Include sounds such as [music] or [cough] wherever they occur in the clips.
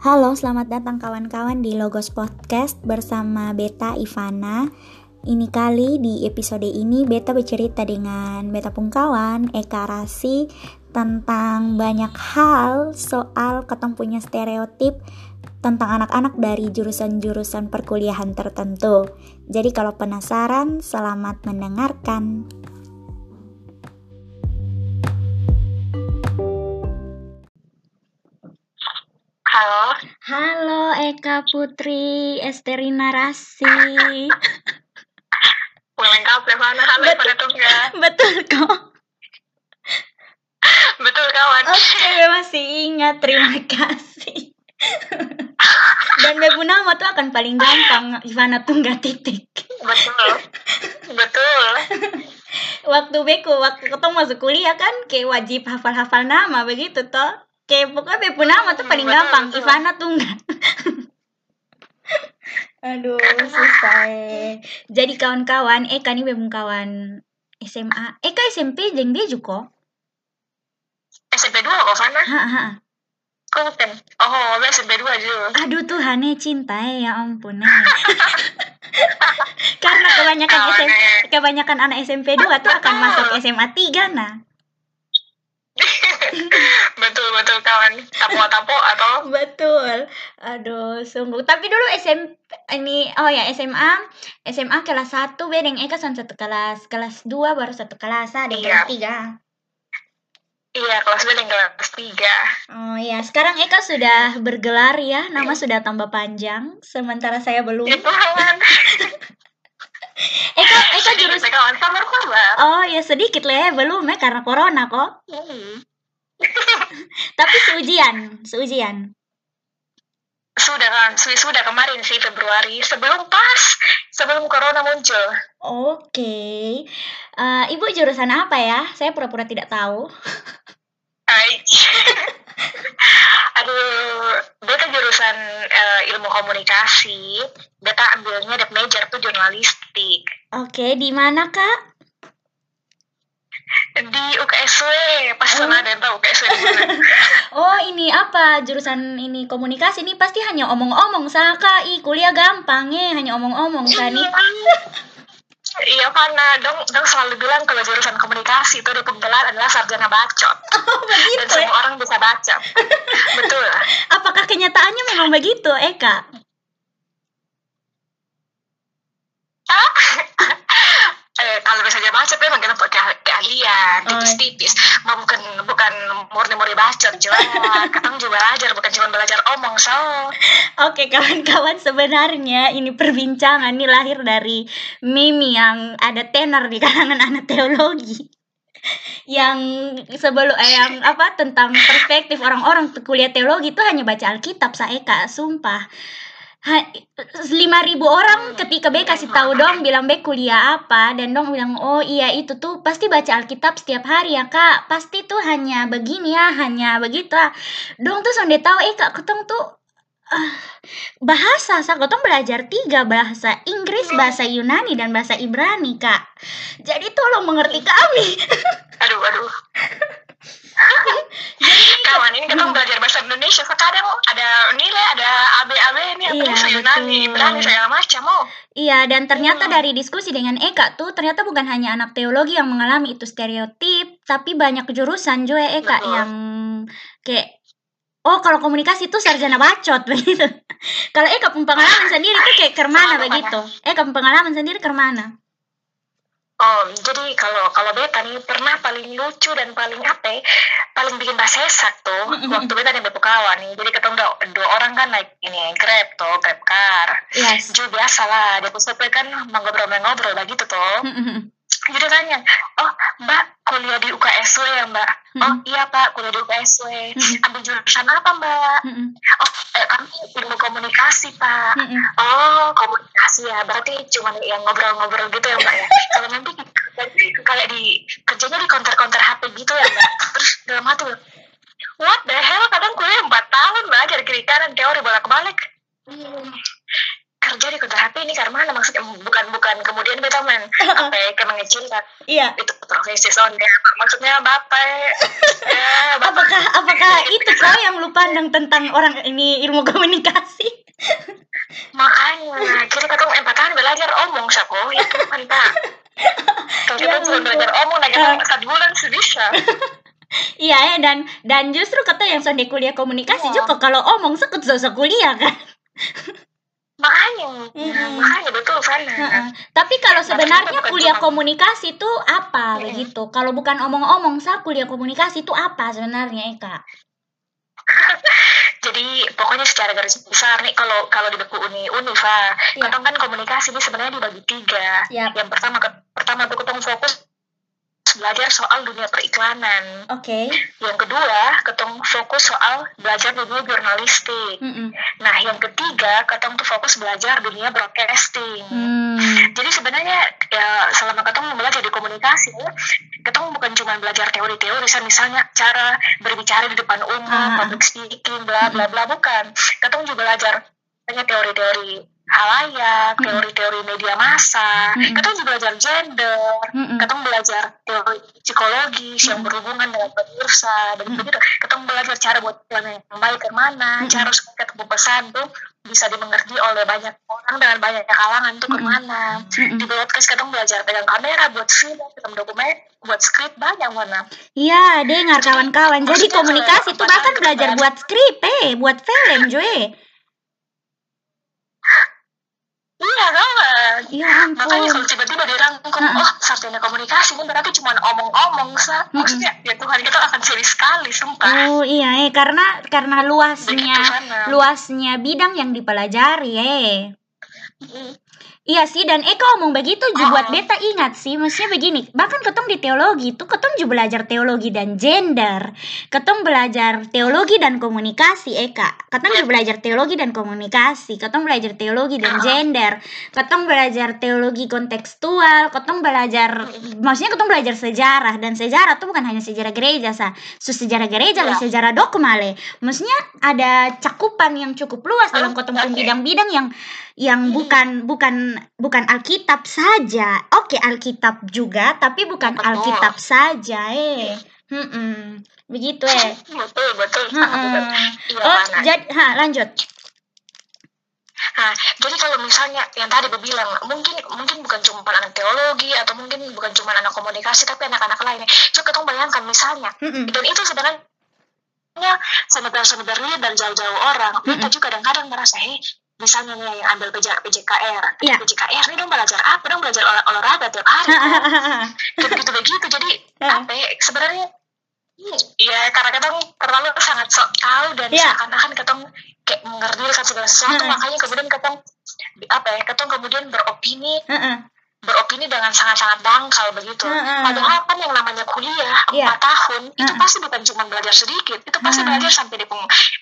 Halo, selamat datang kawan-kawan di Logos Podcast bersama Beta Ivana. Ini kali di episode ini Beta bercerita dengan Beta Pungkawan, Eka Rasi tentang banyak hal soal ketemu punya stereotip tentang anak-anak dari jurusan-jurusan perkuliahan tertentu. Jadi kalau penasaran, selamat mendengarkan. Halo, Halo Eka Putri Esterina Rasi. lengkap [laughs] mana? Halo Betul. pada tunggal. Betul kok. Betul kawan. Oke, [laughs] masih ingat. Terima kasih. [laughs] Dan bebu nama tuh akan paling gampang Ivana Tunggal titik. Betul. Betul. Waktu beku, waktu ketemu masuk kuliah kan kayak wajib hafal-hafal nama begitu toh. Kayak pokoknya bebu nama tuh paling Betul, gampang betul. Ivana Tunggal. [laughs] Aduh, susah eh. Jadi kawan-kawan, Eka nih bebu kawan SMA. Eka SMP jeng dia juga. SMP 2 kok Fana? Ha, ha. Kok bukan? Oh, SMP 2 aja. Aduh Tuhan eh cinta eh ya ampun eh. [laughs] Karena kebanyakan SMP, kebanyakan anak SMP 2 tuh akan masuk SMA 3 nah. [laughs] betul betul kawan. Tapo-tapo atau Betul. Aduh, sungguh. Tapi dulu SMP ini oh ya SMA SMA kelas 1 bedeng Eka son satu kelas. Kelas 2 baru satu kelas ada Iya. kelas 3. iya kelas yang kelas 3. Oh ya, sekarang Eka sudah bergelar ya, nama sudah tambah panjang, sementara saya belum. Kawan. [laughs] Eka [laughs] Eka jurus kawan. Sabar sabar. Oh ya sedikit lah ya, belum ya karena corona kok. Hmm. [laughs] [laughs] Tapi seujian, seujian. Sudah kan, sudah, sudah kemarin sih Februari sebelum pas sebelum corona muncul. Oke. Eh, Ibu jurusan apa ya? Saya pura-pura tidak tahu. Hai. [laughs] Aduh, beta jurusan eh, ilmu komunikasi. Beta ambilnya dep major tuh jurnalistik Oke, di mana Kak? di UKSW. Pas Oh. ada yang tahu UKSW di mana. [laughs] Oh, ini apa? Jurusan ini komunikasi ini pasti hanya omong-omong Saka. Ih, kuliah gampang ya, hanya omong-omong nih. [laughs] Iya, karena dong, dong selalu bilang kalau jurusan komunikasi itu di penggelar adalah sarjana bacot. Oh, Dan begitu ya. semua orang bisa baca. [laughs] Betul. Apakah kenyataannya memang begitu, Eka? [laughs] eh, kalau misalnya bacot memang kita pakai ke- keahlian Oh, tipis-tipis mau bukan bukan murni-murni bacot juga [laughs] kadang juga belajar bukan cuma belajar omong so Oke kawan-kawan sebenarnya ini perbincangan ini lahir dari Mimi yang ada tenar di kalangan anak teologi yang sebelum eh, yang apa tentang perspektif orang-orang kuliah teologi itu hanya baca Alkitab saya Eka sumpah lima ribu orang ketika B kasih tahu dong bilang B kuliah apa? Dan dong bilang oh iya itu tuh pasti baca Alkitab setiap hari ya kak. Pasti tuh hanya begini ya hanya begitu ah. dong tuh sonde tahu eh kak ketong tuh ah, bahasa sa ketong belajar tiga bahasa Inggris bahasa Yunani dan bahasa Ibrani kak. Jadi tolong mengerti kami. Aduh aduh. Kawan ini kita belajar bahasa Indonesia. Sekarang ada nilai ada AB AB ini apa Iya, Yunani. Ibrani segala macam. Oh. Iya, dan ternyata Hmm. dari diskusi dengan Eka tuh ternyata bukan hanya anak teologi yang mengalami itu stereotip, tapi banyak jurusan juga Eka Betul. yang kayak oh kalau komunikasi itu sarjana bacot [laughs] begitu. kalau pun pengalaman sendiri tuh kayak ke mana Sama, begitu? Pun pengalaman sendiri ke mana? Oh, jadi kalau kalau beta nih pernah paling lucu dan paling apa? ya, Paling bikin bahasa sesak tuh waktu beta di kawan nih. Jadi ketemu dua, dua orang kan naik ini Grab tuh, Grab car. Yes. Ju biasa lah, dia kan ngobrol-ngobrol begitu tuh. Jadi tanya, oh mbak kuliah di UKSW ya mbak? Oh Mm-mm. iya pak, kuliah di UKSW. Mm-mm. Ambil jurusan apa mbak? Oh eh, kami ilmu komunikasi pak. Oh, komunikasi ya. Berarti cuma yang ngobrol-ngobrol gitu ya, Mbak ya. Kalau nanti kayak di kerjanya di konter-konter HP gitu ya, Mbak. Terus dalam hati, what the hell? Kadang kuliah 4 tahun belajar kiri kanan teori bolak-balik. Hmm, kerja di konter HP ini belajar mana? Maksudnya bukan bukan kemudian beta men [laughs] apa ya mengecilkan iya. Itu profesi sonde maksudnya bapak. [laughs] Ya, bapak. apakah apakah itu kau yang lu pandang tentang orang ini ilmu komunikasi? [laughs] Makanya kita ketemu empat tahun belajar omong sapo itu kan pak. Kalau kita ya, belajar omong nah kita uh. satu bulan sih bisa. Iya ya dan dan justru kata yang sonde kuliah komunikasi iya. juga kalau omong sekut sosok kuliah kan makanya mm-hmm. makanya betul mm-hmm. tapi kalau sebenarnya kuliah komunikasi itu apa mm-hmm. begitu kalau bukan omong-omong saya kuliah komunikasi itu apa sebenarnya Eka [laughs] jadi pokoknya secara garis besar nih kalau kalau di buku uni Univa yeah. kan komunikasi ini sebenarnya dibagi tiga yep. yang pertama pertama tuh ketemu fokus belajar soal dunia periklanan. Oke. Okay. Yang kedua, ketong fokus soal belajar dunia jurnalistik. Mm -mm. Nah, yang ketiga, ketong tuh fokus belajar dunia broadcasting. Mm. Jadi sebenarnya ya selama ketong belajar di komunikasi, ketong bukan cuma belajar teori-teori, misalnya cara berbicara di depan umum, uh. public speaking, bla bla bla, bukan. Ketong juga belajar banyak teori-teori halayak, teori-teori media massa, mm kita juga belajar gender, mm kita belajar teori psikologi mm yang berhubungan dengan pemirsa, dan begitu. Kita belajar cara buat plan yang baik ke mana, mm cara supaya ketemu pesan tuh bisa dimengerti oleh banyak orang dengan banyak kalangan tuh ke mana. Mm. Di broadcast kita belajar pegang kamera buat film, kita dokumen, buat skrip banyak mana. Iya, dengar kawan-kawan. Jadi komunikasi itu bahkan belajar buat skrip, eh, buat film, juga. Iya kan? Iya Makanya kalau tiba-tiba dirangkum, uh. oh sarjana komunikasi ini berarti cuma omong-omong sa. Maksudnya ya Tuhan kita akan sulit sekali sumpah. Oh iya eh karena karena luasnya luasnya bidang yang dipelajari eh. Iya sih dan Eka ngomong begitu juga buat beta ingat sih maksudnya begini bahkan ketong di teologi itu ketong juga belajar teologi dan gender. Ketong belajar teologi dan komunikasi Eka ketong juga belajar teologi dan komunikasi ketong belajar teologi dan gender. Ketong belajar teologi kontekstual ketong belajar maksudnya ketong belajar sejarah dan sejarah itu bukan hanya sejarah gereja sa. So, sejarah gereja lah iya. sejarah dogma le. Maksudnya ada cakupan yang cukup luas dalam ketong bidang-bidang yang yang bukan bukan bukan Alkitab saja. Oke, Alkitab juga, tapi bukan betul. Alkitab saja, eh. Hmm, -mm. begitu eh. Betul, betul. Hmm, oh, jadi, ha, lanjut. Nah, jadi kalau misalnya yang tadi berbilang mungkin mungkin bukan cuma anak teologi atau mungkin bukan cuma anak komunikasi tapi anak-anak lainnya. Coba kita bayangkan misalnya, mm -mm. dan itu sebenarnya sebenarnya dan jauh-jauh orang, mm -mm. kita juga kadang-kadang merasa, hei misalnya nih yang ambil PJ, PJKR yeah. PJKR ini dong belajar apa? Dong belajar olah, olahraga tiap hari begitu begitu jadi apa ya, sebenarnya ya karena kita terlalu sangat sok tahu dan yeah. seakan-akan kita kayak mengerti segala sesuatu. Makanya kemudian kita apa ya kita kemudian beropini beropini dengan sangat-sangat dangkal begitu. Hmm. Padahal kan yang namanya kuliah iya. empat yeah. tahun hmm. itu pasti bukan cuma belajar sedikit, itu pasti hmm. belajar sampai di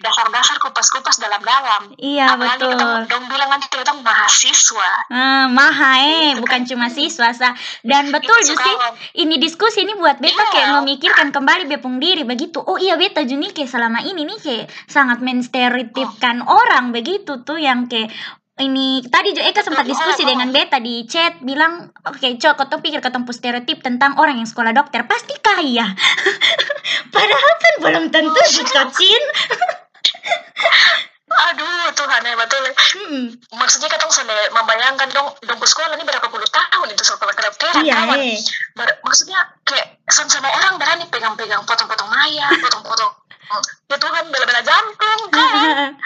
dasar-dasar kupas-kupas dalam-dalam. Iya Apalagi betul. Kita dong bilang nanti kita mahasiswa. Hmm, maha eh, gitu. bukan cuma siswa sa. Dan betul sih ini diskusi ini buat beta yeah. kayak memikirkan kembali bepung diri begitu. Oh iya beta juga kayak selama ini nih kayak sangat menstereotipkan oh. orang begitu tuh yang kayak ini tadi juga Eka sempat diskusi dengan Beta di chat bilang oke okay, cok kau pikir ketemu stereotip tentang orang yang sekolah dokter. Pasti kaya [laughs] padahal kan belum tentu Cin [laughs] aduh Tuhan ya betul hmm. maksudnya ketemu sampai membayangkan dong dong sekolah ini berapa puluh tahun itu sekolah kedokteran iya, kawan. eh. maksudnya kayak sama orang berani pegang-pegang potong-potong maya [laughs] potong-potong ya Tuhan bela-bela jantung kan.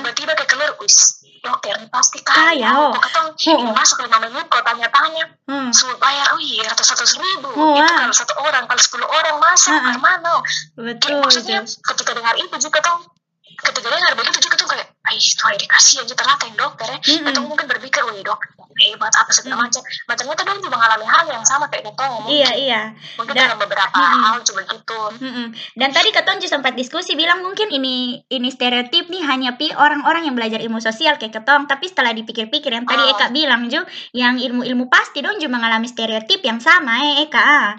Tiba-tiba kayak keluar us dokter pasti kaya, kaya. Oh. ketong oh. masuk lima menit kau tanya-tanya hmm. suruh bayar oh iya ratus satu ribu. Oh, itu kalau satu orang kalau sepuluh orang masuk uh, mana betul maksudnya ketika dengar itu juga tong ketika dengar begitu juga tuh kayak Ih, Tuhan dikasih aja ternyata yang dokter ya. Mm -hmm. atau mungkin berpikir wih dok hebat apa segala macam. Macam ternyata dong juga mengalami hal yang sama kayak ketong iya iya. Mungkin Dan, dalam beberapa mm -hmm. hal coba gitu. Mm -hmm. dan tadi ketong juga sempat diskusi bilang mungkin ini ini stereotip nih hanya pi orang-orang yang belajar ilmu sosial kayak ketong tapi setelah dipikir-pikir yang tadi oh. Eka bilang juga yang ilmu-ilmu pasti dong juga mengalami stereotip yang sama eh Eka. Ah.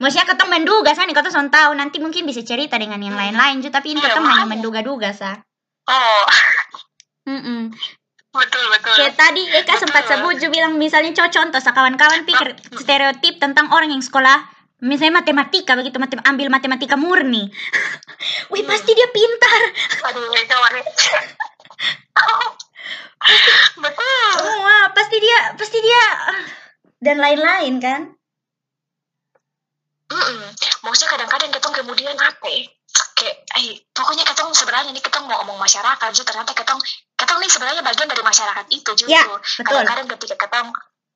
Maksudnya ketong menduga sah nih ketong son tahu. Nanti mungkin bisa cerita dengan yang lain-lain juga tapi ini iya, ketong hanya menduga-duga sah. Oh [laughs] Mm-mm. betul betul kayak tadi Eka betul. sempat sebut juga bilang misalnya contoh contoh kawan-kawan pikir stereotip tentang orang yang sekolah misalnya matematika begitu matem ambil matematika murni [laughs] wih hmm. pasti dia pintar aduh [laughs] betul wah pasti dia pasti dia dan lain-lain kan mm -mm. maksudnya kadang-kadang kita kemudian apa ya? kayak eh pokoknya kita sebenarnya ini kita mau ngomong masyarakat jadi ternyata kita kita nih sebenarnya bagian dari masyarakat itu justru ya, kadang-kadang ketika kita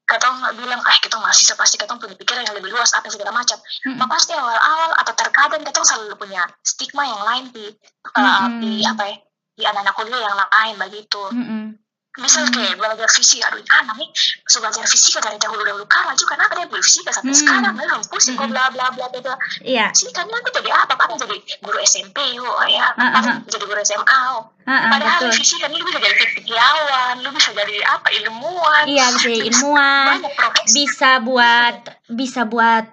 kita bilang ah kita mahasiswa pasti kita punya pikiran yang lebih luas apa segala macam. Mm -hmm. pasti awal-awal atau terkadang kita selalu punya stigma yang lain di mm -hmm. di apa ya di anak-anak kuliah yang lain begitu. Mm -hmm misal kayak belajar fisika aduh kan nih so belajar fisika dari dahulu dahulu kala juga kenapa dia belajar fisika sampai hmm. sekarang memang pusing kok bla bla bla bla iya. Sih kan nanti jadi apa? Kan jadi guru SMP oh ya. Uh, uh, jadi guru SMA oh. Uh, uh, padahal betul. fisika ini lu bisa jadi fizikiawan lu bisa jadi apa? Ilmuwan. Iya bisa jadi ilmuwan. bisa buat bisa buat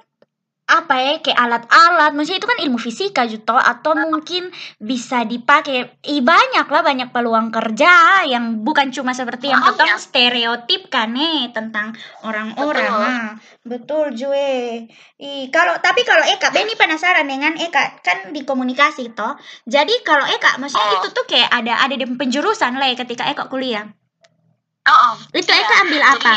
apa ya kayak alat-alat maksudnya itu kan ilmu fisika juto atau mungkin bisa dipakai i banyak lah banyak peluang kerja yang bukan cuma seperti yang tentang stereotip kan nih tentang orang-orang. Nah betul Jue. I kalau tapi kalau Eka Beni penasaran dengan Eka kan di komunikasi toh. Jadi kalau Eka maksudnya oh. itu tuh kayak ada ada di penjurusan lah ya ketika Eka kuliah? Oh, oh. itu Eka iya. ambil apa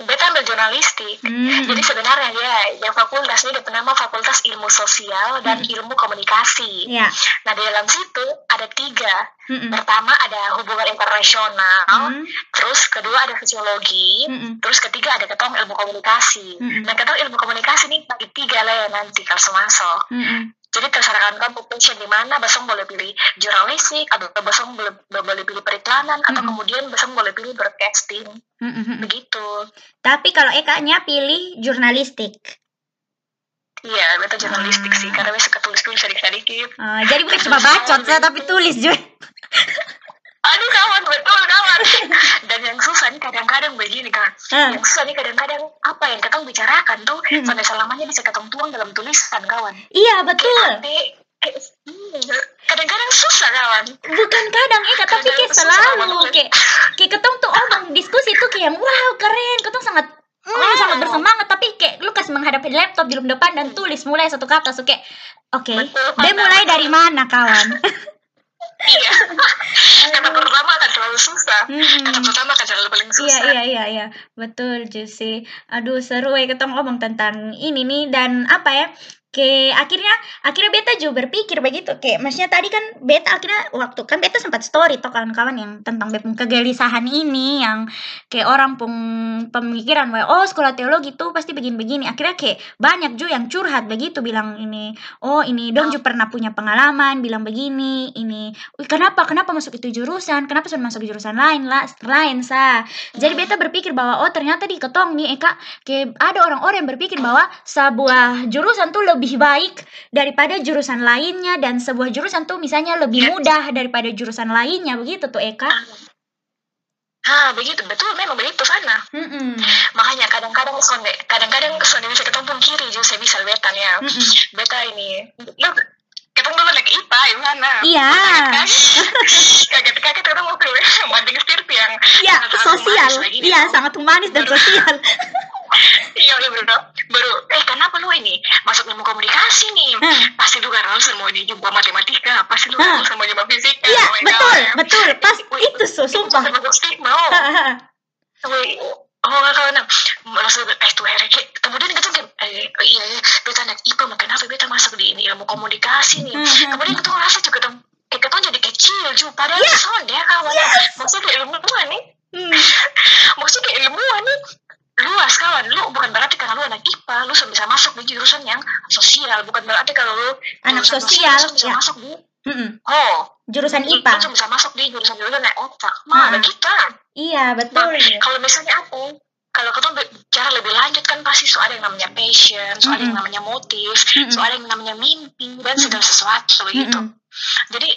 beta ambil jurnalistik hmm. jadi sebenarnya ya yang fakultas ini bernama fakultas ilmu sosial dan hmm. ilmu komunikasi yeah. nah di dalam situ ada tiga hmm. pertama ada hubungan internasional hmm. terus kedua ada sosiologi hmm. terus ketiga ada ketong ilmu komunikasi hmm. nah ketong ilmu komunikasi ini bagi tiga lah ya nanti kalau semasuk hmm jadi terserah kan passion di mana besok boleh pilih jurnalistik atau besok boleh boleh pilih periklanan atau mm -hmm. kemudian besok boleh pilih broadcasting mm -hmm. begitu tapi kalau Eka nya pilih jurnalistik Iya, beta jurnalistik ah. sih, karena bisa tulis tulis sedikit-sedikit. Ah, jadi bukan cuma bacot, tapi tulis juga. [laughs] aduh kawan betul kawan [laughs] dan yang susah nih kadang-kadang begini kan hmm. yang susah nih kadang-kadang apa yang ketong bicarakan tuh hmm. sampai selamanya bisa ketong tuang dalam tulisan kawan iya betul. Kadang-kadang susah kawan bukan kadang eh tapi kayak selalu kayak kayak ketong tuh omong diskusi tuh kayak wow keren. Ketong sangat Hmm, oh. sangat bersemangat tapi kayak lu kasih menghadapi laptop di depan dan tulis mulai satu kata so kayak oke okay, dia mulai dari mana kawan [laughs] iya. Kata pertama akan selalu susah. Hmm. kata pertama akan selalu paling susah. iya iya iya. Iya betul Juicy aduh seru ya kita ngomong tentang ini nih dan apa ya Oke, akhirnya akhirnya beta juga berpikir begitu. Oke, maksudnya tadi kan beta akhirnya waktu kan beta sempat story toh kawan-kawan yang tentang beta kegelisahan ini yang kayak orang pun pemikiran bahwa oh sekolah teologi tuh pasti begini-begini. Akhirnya kayak banyak juga yang curhat begitu bilang ini, oh ini dong juga pernah punya pengalaman bilang begini, ini kenapa kenapa masuk itu jurusan? Kenapa sudah masuk jurusan lain lah, lain sa. Jadi beta berpikir bahwa oh ternyata di ketong nih Eka kayak ada orang-orang yang berpikir bahwa sebuah jurusan tuh lebih lebih baik daripada jurusan lainnya dan sebuah jurusan tuh misalnya lebih mudah daripada jurusan lainnya begitu tuh Eka Ah begitu betul memang begitu sana. Mm -mm. Makanya kadang-kadang sonde kadang-kadang sonde bisa ketemu kiri justru bisa beta ya. Mm -mm. Beta ini lu ketemu dulu naik IPA gimana? Iya. Kaget-kaget kita mau pilih banding stirp yang Iya sosial. Iya sangat humanis dan sosial. Iya bro baru eh kenapa lu ini? Masuk ilmu komunikasi nih. Hmm. pasti lu kan mau ini juga matematika pasti lu kan harus mau juga fisika iya betul ya. betul. Pas itu so sumpah. stigma oh Oh, karena maksud eh tuh Herek kemudian kita eh iya iya. Beta anak IPA kenapa beta masuk di ini ilmu komunikasi nih? Hmm. kemudian kita ngerasa juga tuh eh kita jadi kecil juga. Padahal yeah. son ya kawan. Yes. maksudnya ilmuwan nih. Hmm. [laughs] maksudnya ilmuwan nih luas kawan lu bukan berarti karena lu anak IPA lu bisa masuk di jurusan yang sosial bukan berarti kalau lu anak sosial, sosial bisa ya. masuk di mm -mm. oh jurusan IPA lu bisa masuk di jurusan jurusan naik otak mana hmm. kita iya betul nah, kalau misalnya apa kalau kita bicara lebih lanjut kan pasti soal yang namanya passion soal mm -hmm. yang namanya motif mm -hmm. soal yang namanya mimpi dan segala sesuatu mm -hmm jadi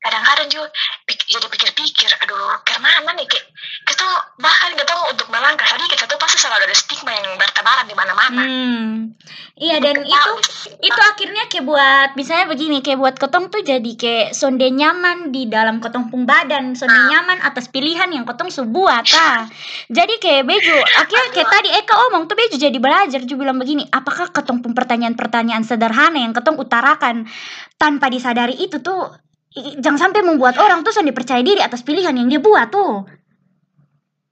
kadang-kadang juga pik, jadi pikir-pikir aduh ke mana nih? Kayak kita bahkan kita untuk melangkah tadi kita tuh pasti selalu ada stigma yang bertebaran di mana-mana. Hmm. Iya dan itu itu akhirnya kayak buat misalnya begini kayak buat ketong tuh jadi kayak sonde nyaman di dalam ketong pung badan sonde nah. nyaman atas pilihan yang ketong sebuah ta jadi kayak bejo akhirnya kayak tadi Eka omong tuh bejo jadi belajar juga bilang begini apakah ketong pun pertanyaan-pertanyaan sederhana yang ketong utarakan tanpa disadari itu tuh jangan sampai membuat orang tuh sonde percaya diri atas pilihan yang dia buat tuh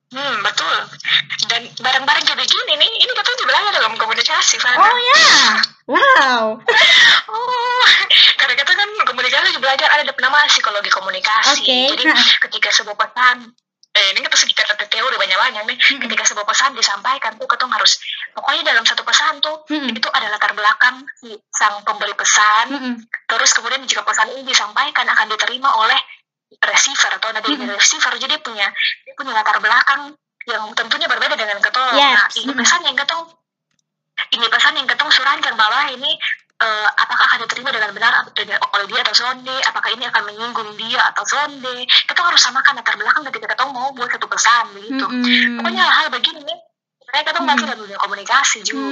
Hmm, betul. Dan bareng-bareng jadi gini nih, ini betul belajar dalam komunikasi, Fana. Oh ya, wow. [laughs] oh, karena kita kan komunikasi belajar ada nama psikologi komunikasi. Okay. Jadi ketika sebuah pesan, eh ini kita sedikit ada teori banyak-banyak nih. Hmm. Ketika sebuah pesan disampaikan tuh, kita harus pokoknya dalam satu pesan tuh hmm. itu ada latar belakang si sang pemberi pesan. Hmm. Terus kemudian jika pesan ini disampaikan akan diterima oleh receiver atau mm -hmm. receiver jadi punya dia punya latar belakang yang tentunya berbeda dengan ketong yes. nah ini pesan yang ketong ini pesan yang ketong surankan bahwa ini uh, apakah akan diterima dengan benar oleh dia atau sonde apakah ini akan menyinggung dia atau sonde kita harus samakan latar belakang ketika ketong mau buat satu pesan begitu pokoknya hal begini saya ketong mm -hmm. masih dalam dunia komunikasi juga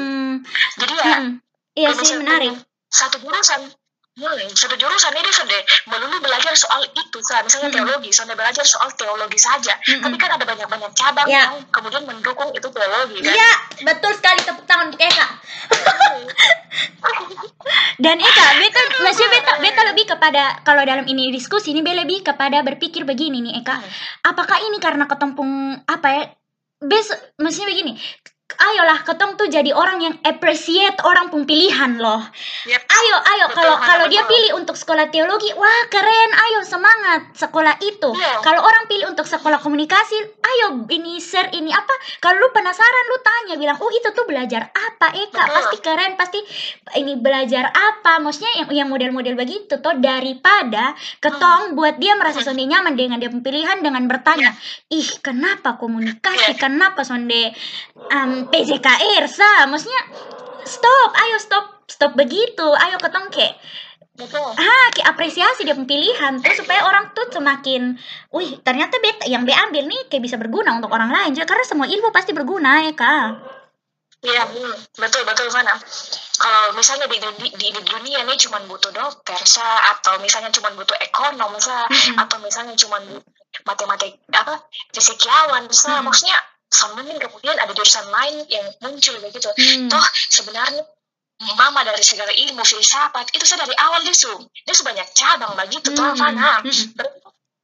jadi ya mm -hmm. iya sih menarik. satu jurusan Hmm, satu jurusan ini sudah melulu belajar soal itu, sah. misalnya hmm. teologi, sudah belajar soal teologi saja. Hmm. Tapi kan ada banyak-banyak cabang ya. yang kemudian mendukung itu teologi. Kan? Iya, betul sekali tepuk tangan untuk Eka. Dan Eka, beta masih beta, beta lebih kepada kalau dalam ini diskusi ini beta lebih kepada berpikir begini nih Eka. Hmm. Apakah ini karena ketempung apa ya? Bes, maksudnya begini, ayolah ketong tuh jadi orang yang appreciate orang pun pilihan loh yep. ayo ayo kalau kalau dia pilih untuk sekolah teologi wah keren ayo semangat sekolah itu yeah. kalau orang pilih untuk sekolah komunikasi ayo ini share ini apa kalau lu penasaran lu tanya bilang oh itu tuh belajar apa Eka Betul. pasti keren pasti ini belajar apa maksudnya yang yang model-model begitu tuh daripada ketong hmm. buat dia merasa hmm. sonde nyaman dengan dia pilihan dengan bertanya yeah. ih kenapa komunikasi yeah. kenapa sonde um, PJK Irsa maksudnya stop ayo stop stop begitu ayo ketong kayak Betul. Ah, kayak apresiasi dia pilihan terus supaya orang tuh semakin, wih ternyata beta yang dia ambil nih kayak bisa berguna untuk orang lain juga karena semua ilmu pasti berguna ya kak. Iya betul betul mana. Kalau misalnya di, di, di, dunia nih cuma butuh dokter sa atau misalnya cuma butuh ekonom sa mm -hmm. atau misalnya cuma matematik apa fisikyawan sa mm -hmm. maksudnya sambil kemudian ada jurusan lain yang muncul begitu hmm. toh sebenarnya mama dari segala ilmu filsafat itu saya dari awal dia dia sebanyak cabang begitu hmm. toh mana hmm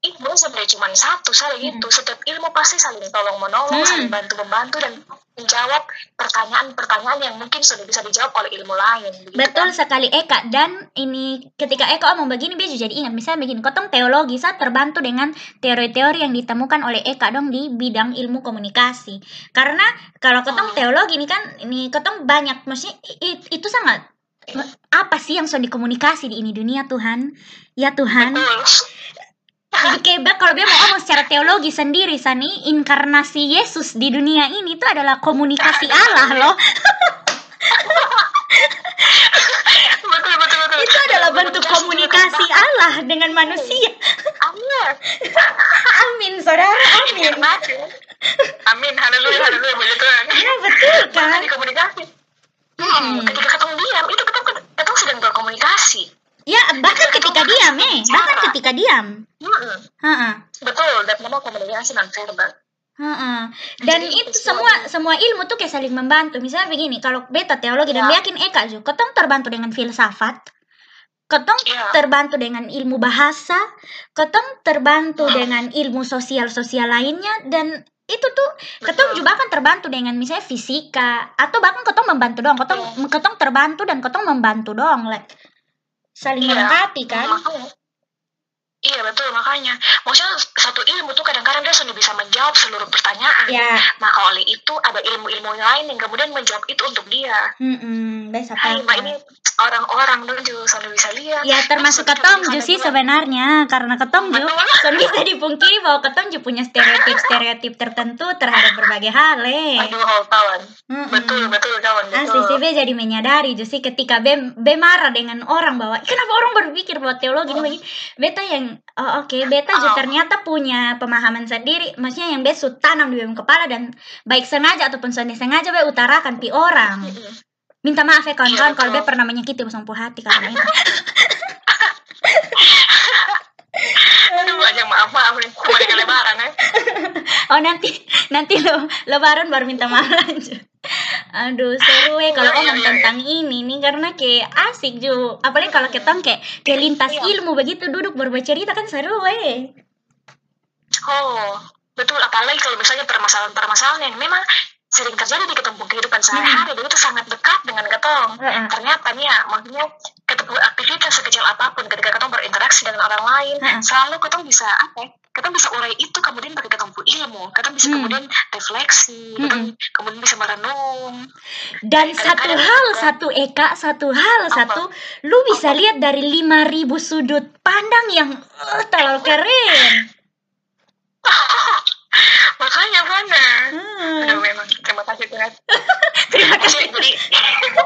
ilmu sebenarnya cuma satu saling hmm. itu setiap ilmu pasti saling tolong menolong hmm. saling bantu membantu dan menjawab pertanyaan-pertanyaan yang mungkin sudah bisa dijawab oleh ilmu lain betul kan? sekali Eka dan ini ketika Eka omong begini dia jadi ingat misalnya begini kotong teologi saat terbantu dengan teori-teori yang ditemukan oleh Eka dong di bidang ilmu komunikasi karena kalau kotong hmm. teologi ini kan ini kotong banyak maksudnya itu sangat apa sih yang sudah dikomunikasi di ini dunia Tuhan ya Tuhan Betul jadi kayak kalau dia mau ngomong secara teologi sendiri Sani inkarnasi Yesus di dunia ini itu adalah komunikasi Allah loh. Betul betul betul. Itu adalah bentuk komunikasi Allah dengan manusia. Amin amin saudara amin. Amin haleluya haleluya begitu ya betul kan komunikasi. Hmm, ketika ketemu diam itu ketemu ketemu sedang berkomunikasi Ya, bahkan ketika diam, eh. Bahkan ketika diam. Heeh. Heeh. Betul, dan memang komunikasi non verbal. Heeh. Dan Jadi, itu semua semua ilmu tuh kayak saling membantu. Misalnya begini, kalau beta teologi ya. dan yakin Eka juga, ketong terbantu dengan filsafat, ketong ya. terbantu dengan ilmu bahasa, ketong terbantu ya. dengan ilmu sosial-sosial lainnya dan itu tuh ketong juga kan terbantu dengan misalnya fisika atau bahkan ketong membantu dong ketong ketong terbantu dan ketong membantu dong like saling iya, melengkapi kan makanya, Iya betul makanya maksudnya satu ilmu tuh kadang-kadang dia sudah bisa menjawab seluruh pertanyaan. Ya. Maka oleh itu ada ilmu-ilmu lain yang kemudian menjawab itu untuk dia. Hmm, -hmm. Hai, ini orang-orang dulu juga selalu bisa lihat. Ya termasuk ketong juga sih sebenarnya karena ketong juga kan bisa dipungkiri bahwa ketong juga punya stereotip-stereotip tertentu terhadap berbagai hal. Eh. Aduh, kawan. Mm -mm. Betul, betul kawan. Betul. Asli sih jadi menyadari justru ketika be, be marah dengan orang bahwa kenapa orang berpikir bahwa teologi oh. ini begini. Beta yang oh oke, okay, beta juga oh. ternyata punya pemahaman sendiri. Maksudnya yang besu tanam di dalam kepala dan baik sengaja ataupun sengaja be utarakan pi orang. minta maaf ya kawan-kawan iya, kalau dia pernah menyakiti bosong hati karena itu Aduh, aja maaf maaf nih, kembali lebaran ya. oh nanti nanti lo lebaran baru minta maaf lanjut. Aduh seru ya kalau ngomong [laughs] iya, iya, tentang ini nih karena kayak asik juga apalagi kalau kita kayak kayak lintas ilmu begitu duduk bercerita kan seru eh. Oh betul apalagi kalau misalnya permasalahan-permasalahan yang memang sering terjadi di ketemu kehidupan sehari-hari hmm. itu sangat dekat dengan ketong hmm. ternyata nih ya maksudnya ketemu aktivitas sekecil apa pun ketika ketong berinteraksi dengan orang lain hmm. selalu ketong bisa apa ketong bisa urai itu kemudian bagi ketong ilmu ketong bisa hmm. kemudian refleksi hmm. ketong kemudian bisa merenung dan satu hal satu eka satu hal apa? satu lu bisa apa? lihat dari lima ribu sudut pandang yang uh, terlalu keren [laughs] makanya mana hmm. aduh memang terima kasih Tuhan [laughs] terima kasih jadi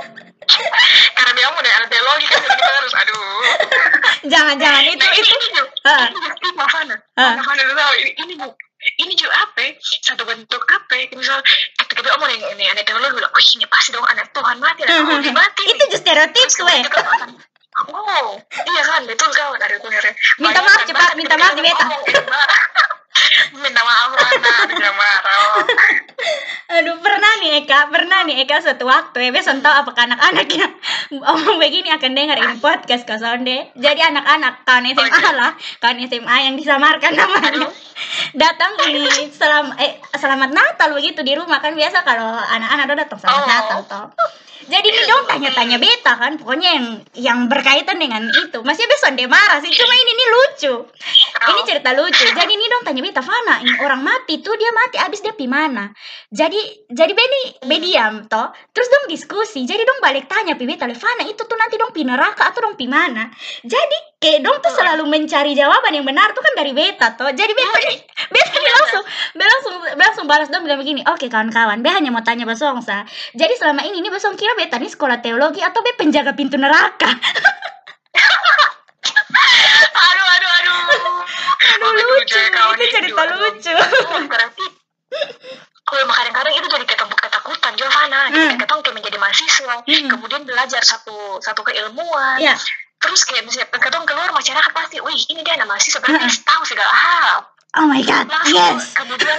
[laughs] karena dia mau dari teologi kan kita harus aduh jangan jangan itu nah, itu ini uh. ini lu tahu ini ini bu. Ini juga apa satu bentuk apa misal ketika dia omong ini anak teologi bilang oh ini pasti dong anak Tuhan mati lah [laughs] oh, mati. Itu just stereotip tuh ya Oh, iya kan, betul kawan dari tuh Minta maaf cepat, minta maaf di beta minta maaf mana marah. Aduh pernah nih Eka pernah nih Eka suatu waktu ya besok tahu apakah anak-anak yang omong begini akan dengar ini podcast kau sonde jadi anak-anak kawan SMA okay. lah kawan SMA yang disamarkan namanya. Datang ini selam eh selamat Natal begitu di rumah. Kan biasa kalau anak-anak datang selamat oh. Natal toh jadi ini dong tanya-tanya beta kan pokoknya yang yang berkaitan dengan itu. Masih besok dia marah sih cuma ini nih lucu. Ini cerita lucu. Jadi ini dong tanya beta Fana ini orang mati tuh dia mati abis dia pi mana? Jadi jadi Beni bediam toh. Terus dong diskusi. Jadi dong balik tanya pi beta Fana itu tuh nanti dong pi neraka atau dong pi mana? Jadi kayak dong tuh selalu mencari jawaban yang benar tuh kan dari beta toh. Jadi beta nih [laughs] beta nih langsung beta langsung langsung balas dong bilang begini oke kawan-kawan beta hanya mau tanya Basong sa jadi selama ini nih Basong kira beta nih sekolah teologi atau beta penjaga pintu neraka? Aduh aduh aduh. Aduh lucu. itu cerita lucu. kalau kadang-kadang itu jadi ketemu ketakutan Giovanna. Hmm. kita ketemu menjadi mahasiswa. Hmm. kemudian belajar satu satu keilmuan. Yeah terus kayak misalnya kadang keluar masyarakat pasti wih ini dia anak mahasiswa berarti uh tahu segala hal Oh my god, Langsung, yes. Kemudian,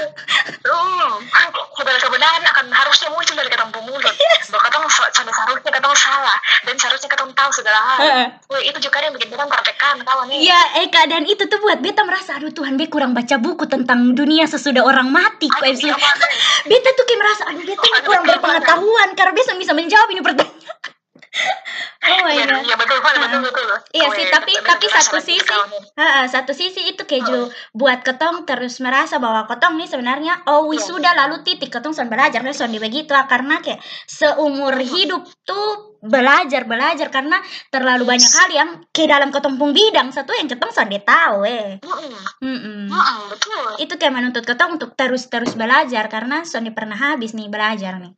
segala kebenaran akan harusnya muncul dari ketemu mulut. Yes. Bahwa katong seharusnya ketemu salah dan seharusnya ketemu tahu segala hal. Uh. Wih, itu juga yang bikin kita praktekan kawan nih. Ya, Eka dan itu tuh buat beta merasa aduh Tuhan, be kurang baca buku tentang dunia sesudah orang mati. Aduh, iya, beta tuh kayak merasa aduh beta aduh, kurang berpengetahuan karena beta bisa menjawab ini pertanyaan. Oh my iya, god. Iya betul, betul, betul, betul. Iya sih, tapi tapi satu sisi, uh, satu sisi itu keju buat ketong terus merasa bahwa ketong nih sebenarnya oh iya. wisuda lalu titik ketong sudah belajar sudah di begitu karena kayak seumur hidup tuh belajar belajar karena terlalu banyak hal yang ke dalam ketumpung bidang satu yang ketong sudah tahu eh. Mm -mm. betul. Itu kayak menuntut ketong untuk terus terus belajar karena sudah pernah habis nih belajar nih.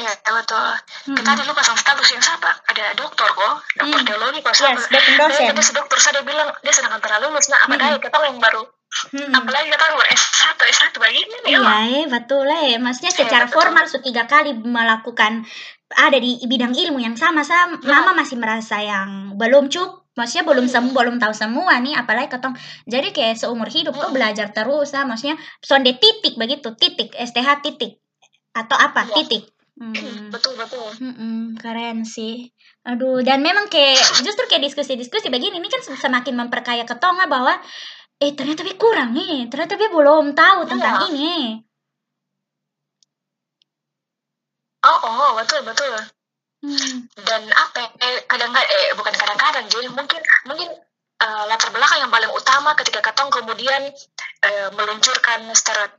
Iya, betul. Hmm. Kita dulu pasang status yang sama, ada dokter kok, dokter hmm. teologi kok sama. Yes, dosen. Dia, sedokter, saya bilang dia sedang antara lulus, nah apa hmm. kita yang baru Hmm. Apalagi kita baru S1, S1 begini nih. Iya, eh, betul eh. Maksudnya iya, secara ya, formal sudah tiga kali melakukan ada di bidang ilmu yang sama sama ya. mama masih merasa yang belum cukup maksudnya belum hmm. semua belum tahu semua nih apalagi ketong jadi kayak seumur hidup hmm. tuh belajar terus lah maksudnya sonde titik begitu titik STH titik atau apa ya. titik Hmm. Betul betul. Hmm, keren sih. Aduh, dan memang kayak justru kayak diskusi-diskusi begini ini kan semakin memperkaya ketonga bahwa eh ternyata dia kurang nih, ternyata dia belum tahu tentang ya. ini. Oh, oh, betul betul. Hmm. Dan apa? Eh, kadang-kadang eh bukan kadang-kadang, jadi mungkin mungkin uh, latar belakang yang paling utama ketika ketong kemudian uh, meluncurkan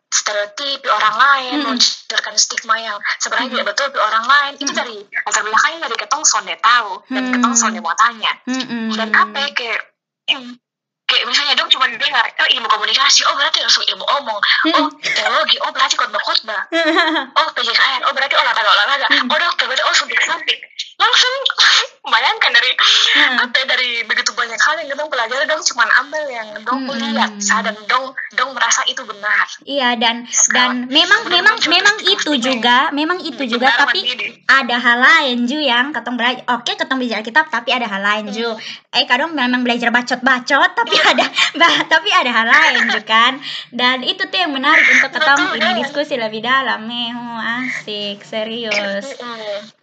stereotip orang lain, hmm. meluncurkan stigma yang sebenarnya hmm. tidak betul di orang lain, hmm. itu dari latar belakangnya dari ketong sonde tahu dan hmm. ketong sonde mau tanya. Hmm. Dan apa ya, kayak kayak misalnya dong cuma dengar oh ilmu komunikasi oh berarti langsung ilmu omong oh teologi oh berarti khotbah khotbah [laughs] oh PJKR oh berarti olahraga olahraga oh dokter berarti oh suntik suntik langsung bayangkan dari hmm. apa ya, dari begitu banyak hal yang dong pelajari dong cuma ambil yang dong hmm. lihat sadar dong dong merasa itu benar iya dan Sekarang, dan memang memang memang itu juga memang itu juga tapi ada hal lain ju yang ketong belajar oke ketong belajar kitab tapi ada hal lain ju hmm. Eh kadang memang belajar bacot-bacot tapi ada [laughs] bah, tapi ada hal lain juga kan dan itu tuh yang menarik untuk ketong ini diskusi lebih dalam nih oh, asik serius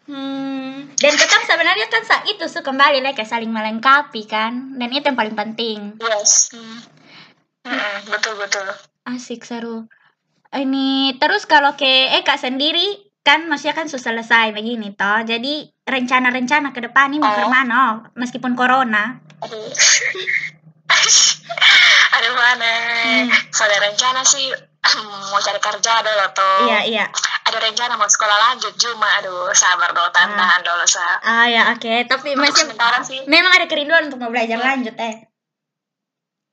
Hmm, dan tetap sebenarnya kan saat itu su kembali lagi saling melengkapi kan, dan itu yang paling penting. Yes. Hmm. Hmm, betul betul. Asik seru. Ini terus kalau ke Eka sendiri kan maksudnya kan sudah selesai begini toh, jadi rencana-rencana ke depan ini mau oh. ke mana? Oh, meskipun corona. Aduh. [laughs] Aduh mana? Hmm. Soalnya rencana sih [clears throat] mau cari kerja dulu tuh. Iya iya ada rencana mau sekolah lanjut cuma aduh sabar dulu tahan ah. dulu sa ah ya oke okay. tapi masih sih memang ada kerinduan untuk mau belajar hmm. lanjut eh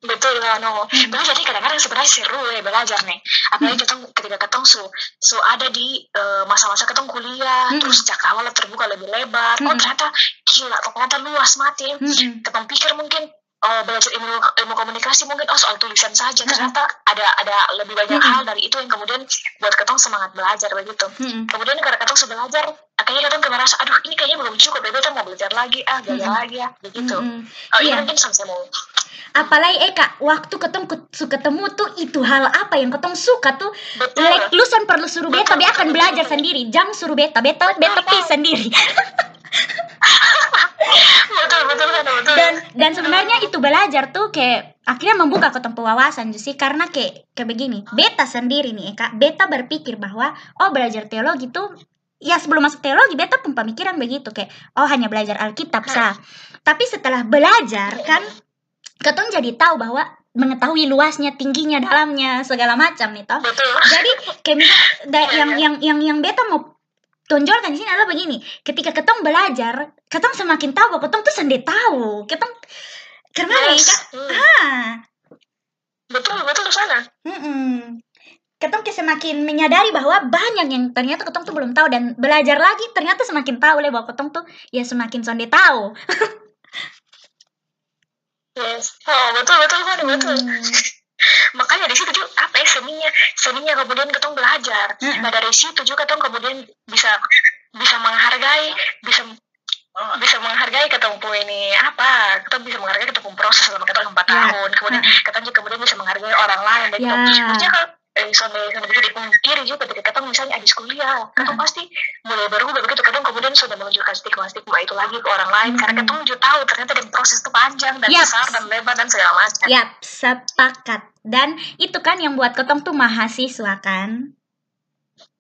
betul kan no hmm. jadi kadang-kadang sebenarnya seru ya belajar nih apalagi hmm. ketong ketika ketong su su ada di uh, masa-masa ketong kuliah hmm. terus awal terbuka lebih lebar oh, hmm. oh ternyata gila ternyata luas mati hmm. ketong pikir mungkin uh, belajar ilmu ilmu komunikasi mungkin oh soal tulisan saja ternyata ada ada lebih banyak hmm. hal dari itu yang kemudian buat ketong semangat belajar begitu hmm. kemudian karena ketong sudah belajar akhirnya ketong kayak merasa aduh ini kayaknya belum cukup ya kita mau belajar lagi ah belajar hmm. lagi ya begitu hmm. oh iya mungkin sampai mau apalagi Eka waktu ketong suka ketemu tuh itu hal apa yang ketong suka tuh? Betul. like lusan perlu suruh beta betul, akan betul, belajar betul. sendiri. Jam suruh beta beta betul, beta pi sendiri. Betul betul kan betul. Dan dan sebenarnya itu belajar tuh kayak akhirnya membuka ke tempat wawasan sih karena kayak kayak begini. Beta sendiri nih kak. Beta berpikir bahwa oh belajar teologi tuh ya sebelum masuk teologi beta pun pemikiran begitu. Kayak oh hanya belajar Alkitab sah tapi setelah belajar kan ketong jadi tahu bahwa mengetahui luasnya, tingginya, dalamnya, segala macam nih toh. Jadi kayak [laughs] yang yang yang yang beta mau tonjolkan di sini adalah begini ketika ketong belajar ketong semakin tahu bahwa ketong tuh sendiri tahu ketong karena yes. kan hmm. ah betul betul sana mm -mm. ketong semakin menyadari bahwa banyak yang ternyata ketong tuh belum tahu dan belajar lagi ternyata semakin tahu lah bahwa ketong tuh ya semakin sonde tahu [laughs] yes. Oh betul betul betul betul. [laughs] Hmm makanya di situ juga apa ya seninya seninya kemudian ketong belajar. Nah dari situ juga ketong kemudian bisa bisa menghargai bisa bisa menghargai ketemu ini apa kita bisa menghargai ketemu proses selama kita empat yeah. tahun. Kemudian kita juga kemudian bisa menghargai orang lain dan yeah. maksudnya kalau eh, sampai sampai bisa dipungkiri juga ketika kita misalnya habis kuliah kita pasti mulai berubah begitu kadang kemudian sudah menunjukkan stigma stigma itu lagi ke orang lain karena kita juga tahu ternyata di proses itu panjang dan yep. besar dan lebar dan segala macam. Yap, sepakat. Dan itu kan yang buat ketong tuh mahasiswa kan?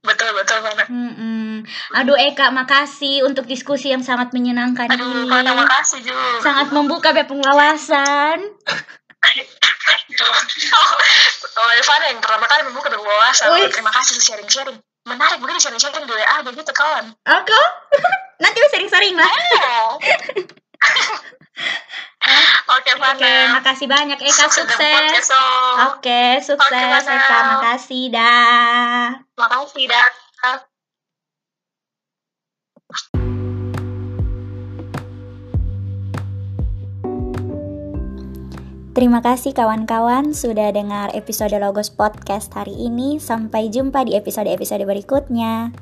Betul betul banget. Mm -mm. Aduh Eka, makasih untuk diskusi yang sangat menyenangkan Aduh, ini. Aduh, makasih juga. Sangat membuka wawasan. [laughs] oh, Evan yang pertama kali membuka wawasan. Uy. Terima kasih sharing-sharing. Menarik begini sharing-sharing di WA begitu kawan. Aku? [laughs] Nanti sering-sering lah. Oh. [laughs] Oke, okay, Oke, makasih banyak Eka sukses. Oke, sukses okay, Eka. Makasih dah. Makasih dah. Terima kasih kawan-kawan sudah dengar episode Logos Podcast hari ini. Sampai jumpa di episode-episode berikutnya.